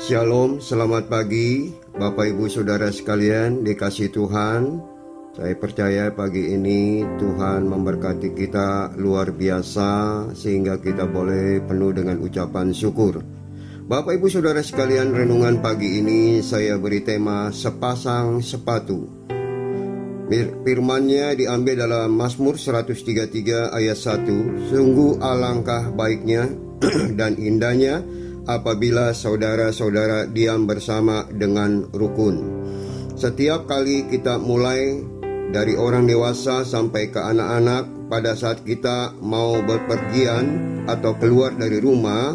Shalom, selamat pagi Bapak Ibu Saudara sekalian dikasih Tuhan. Saya percaya pagi ini Tuhan memberkati kita luar biasa Sehingga kita boleh penuh dengan ucapan syukur. Bapak Ibu Saudara sekalian renungan pagi ini saya beri tema sepasang sepatu. Firmannya diambil dalam Mazmur 133 ayat 1 Sungguh alangkah baiknya dan indahnya apabila saudara-saudara diam bersama dengan rukun. Setiap kali kita mulai dari orang dewasa sampai ke anak-anak, pada saat kita mau berpergian atau keluar dari rumah,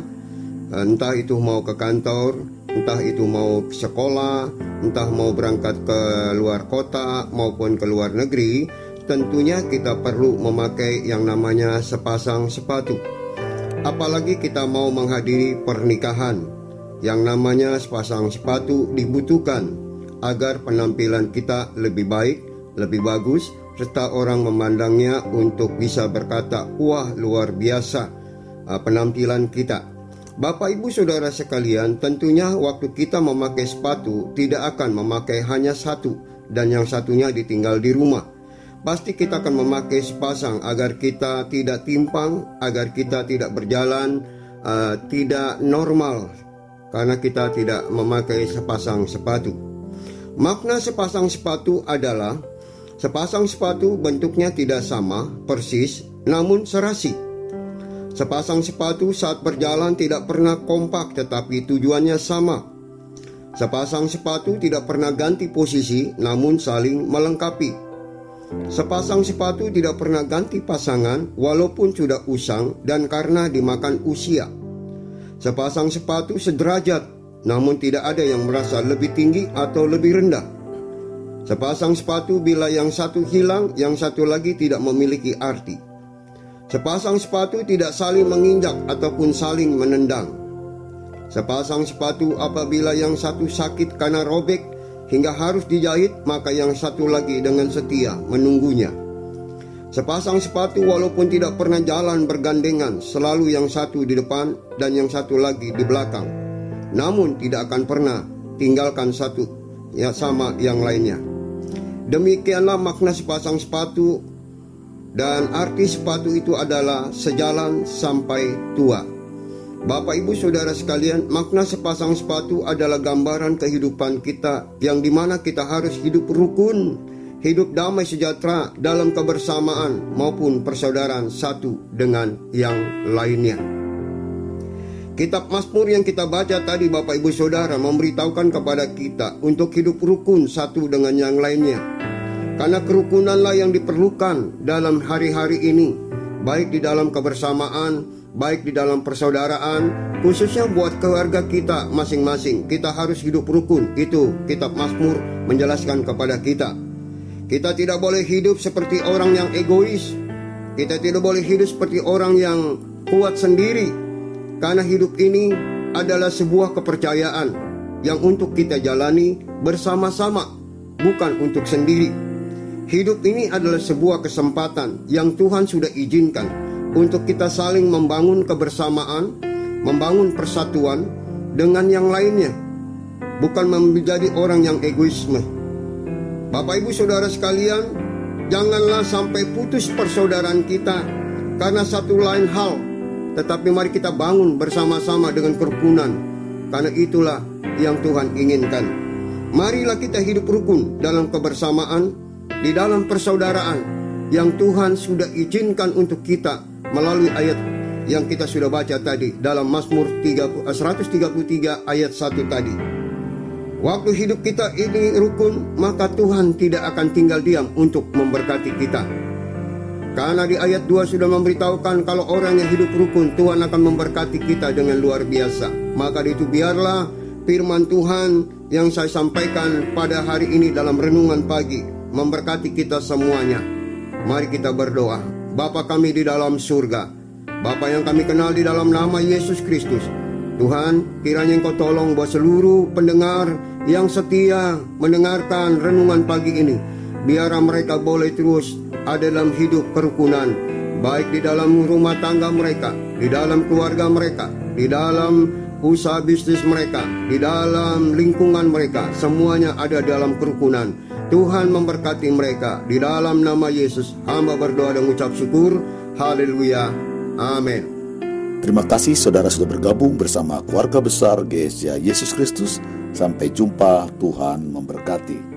entah itu mau ke kantor, entah itu mau ke sekolah, entah mau berangkat ke luar kota maupun ke luar negeri, tentunya kita perlu memakai yang namanya sepasang sepatu. Apalagi kita mau menghadiri pernikahan yang namanya sepasang sepatu dibutuhkan agar penampilan kita lebih baik, lebih bagus, serta orang memandangnya untuk bisa berkata, "Wah, luar biasa uh, penampilan kita." Bapak, ibu, saudara sekalian, tentunya waktu kita memakai sepatu tidak akan memakai hanya satu, dan yang satunya ditinggal di rumah pasti kita akan memakai sepasang agar kita tidak timpang, agar kita tidak berjalan uh, tidak normal karena kita tidak memakai sepasang sepatu. Makna sepasang sepatu adalah sepasang sepatu bentuknya tidak sama persis namun serasi. Sepasang sepatu saat berjalan tidak pernah kompak tetapi tujuannya sama. Sepasang sepatu tidak pernah ganti posisi namun saling melengkapi. Sepasang sepatu tidak pernah ganti pasangan walaupun sudah usang dan karena dimakan usia. Sepasang sepatu sederajat namun tidak ada yang merasa lebih tinggi atau lebih rendah. Sepasang sepatu bila yang satu hilang, yang satu lagi tidak memiliki arti. Sepasang sepatu tidak saling menginjak ataupun saling menendang. Sepasang sepatu apabila yang satu sakit karena robek, hingga harus dijahit, maka yang satu lagi dengan setia menunggunya. Sepasang sepatu walaupun tidak pernah jalan bergandengan, selalu yang satu di depan dan yang satu lagi di belakang. Namun tidak akan pernah tinggalkan satu ya sama yang lainnya. Demikianlah makna sepasang sepatu dan arti sepatu itu adalah sejalan sampai tua. Bapak Ibu Saudara sekalian, makna sepasang sepatu adalah gambaran kehidupan kita yang di mana kita harus hidup rukun, hidup damai sejahtera dalam kebersamaan maupun persaudaraan satu dengan yang lainnya. Kitab Mazmur yang kita baca tadi Bapak Ibu Saudara memberitahukan kepada kita untuk hidup rukun satu dengan yang lainnya. Karena kerukunanlah yang diperlukan dalam hari-hari ini, baik di dalam kebersamaan baik di dalam persaudaraan, khususnya buat keluarga kita masing-masing. Kita harus hidup rukun. Itu kitab Mazmur menjelaskan kepada kita. Kita tidak boleh hidup seperti orang yang egois. Kita tidak boleh hidup seperti orang yang kuat sendiri. Karena hidup ini adalah sebuah kepercayaan yang untuk kita jalani bersama-sama, bukan untuk sendiri. Hidup ini adalah sebuah kesempatan yang Tuhan sudah izinkan untuk kita saling membangun kebersamaan, membangun persatuan dengan yang lainnya, bukan menjadi orang yang egoisme. Bapak, ibu, saudara sekalian, janganlah sampai putus persaudaraan kita karena satu lain hal, tetapi mari kita bangun bersama-sama dengan kerukunan, karena itulah yang Tuhan inginkan. Marilah kita hidup rukun dalam kebersamaan, di dalam persaudaraan yang Tuhan sudah izinkan untuk kita melalui ayat yang kita sudah baca tadi dalam Mazmur 133 eh, ayat 1 tadi. Waktu hidup kita ini rukun, maka Tuhan tidak akan tinggal diam untuk memberkati kita. Karena di ayat 2 sudah memberitahukan kalau orang yang hidup rukun, Tuhan akan memberkati kita dengan luar biasa. Maka itu biarlah firman Tuhan yang saya sampaikan pada hari ini dalam renungan pagi memberkati kita semuanya. Mari kita berdoa. Bapa kami di dalam surga, Bapa yang kami kenal di dalam nama Yesus Kristus. Tuhan, kiranya Engkau tolong buat seluruh pendengar yang setia mendengarkan renungan pagi ini. Biar mereka boleh terus ada dalam hidup kerukunan, baik di dalam rumah tangga mereka, di dalam keluarga mereka, di dalam usaha bisnis mereka, di dalam lingkungan mereka, semuanya ada dalam kerukunan. Tuhan memberkati mereka di dalam nama Yesus. Hamba berdoa dan mengucap syukur. Haleluya. Amin. Terima kasih saudara sudah bergabung bersama keluarga besar GSJ Yesus Kristus. Sampai jumpa, Tuhan memberkati.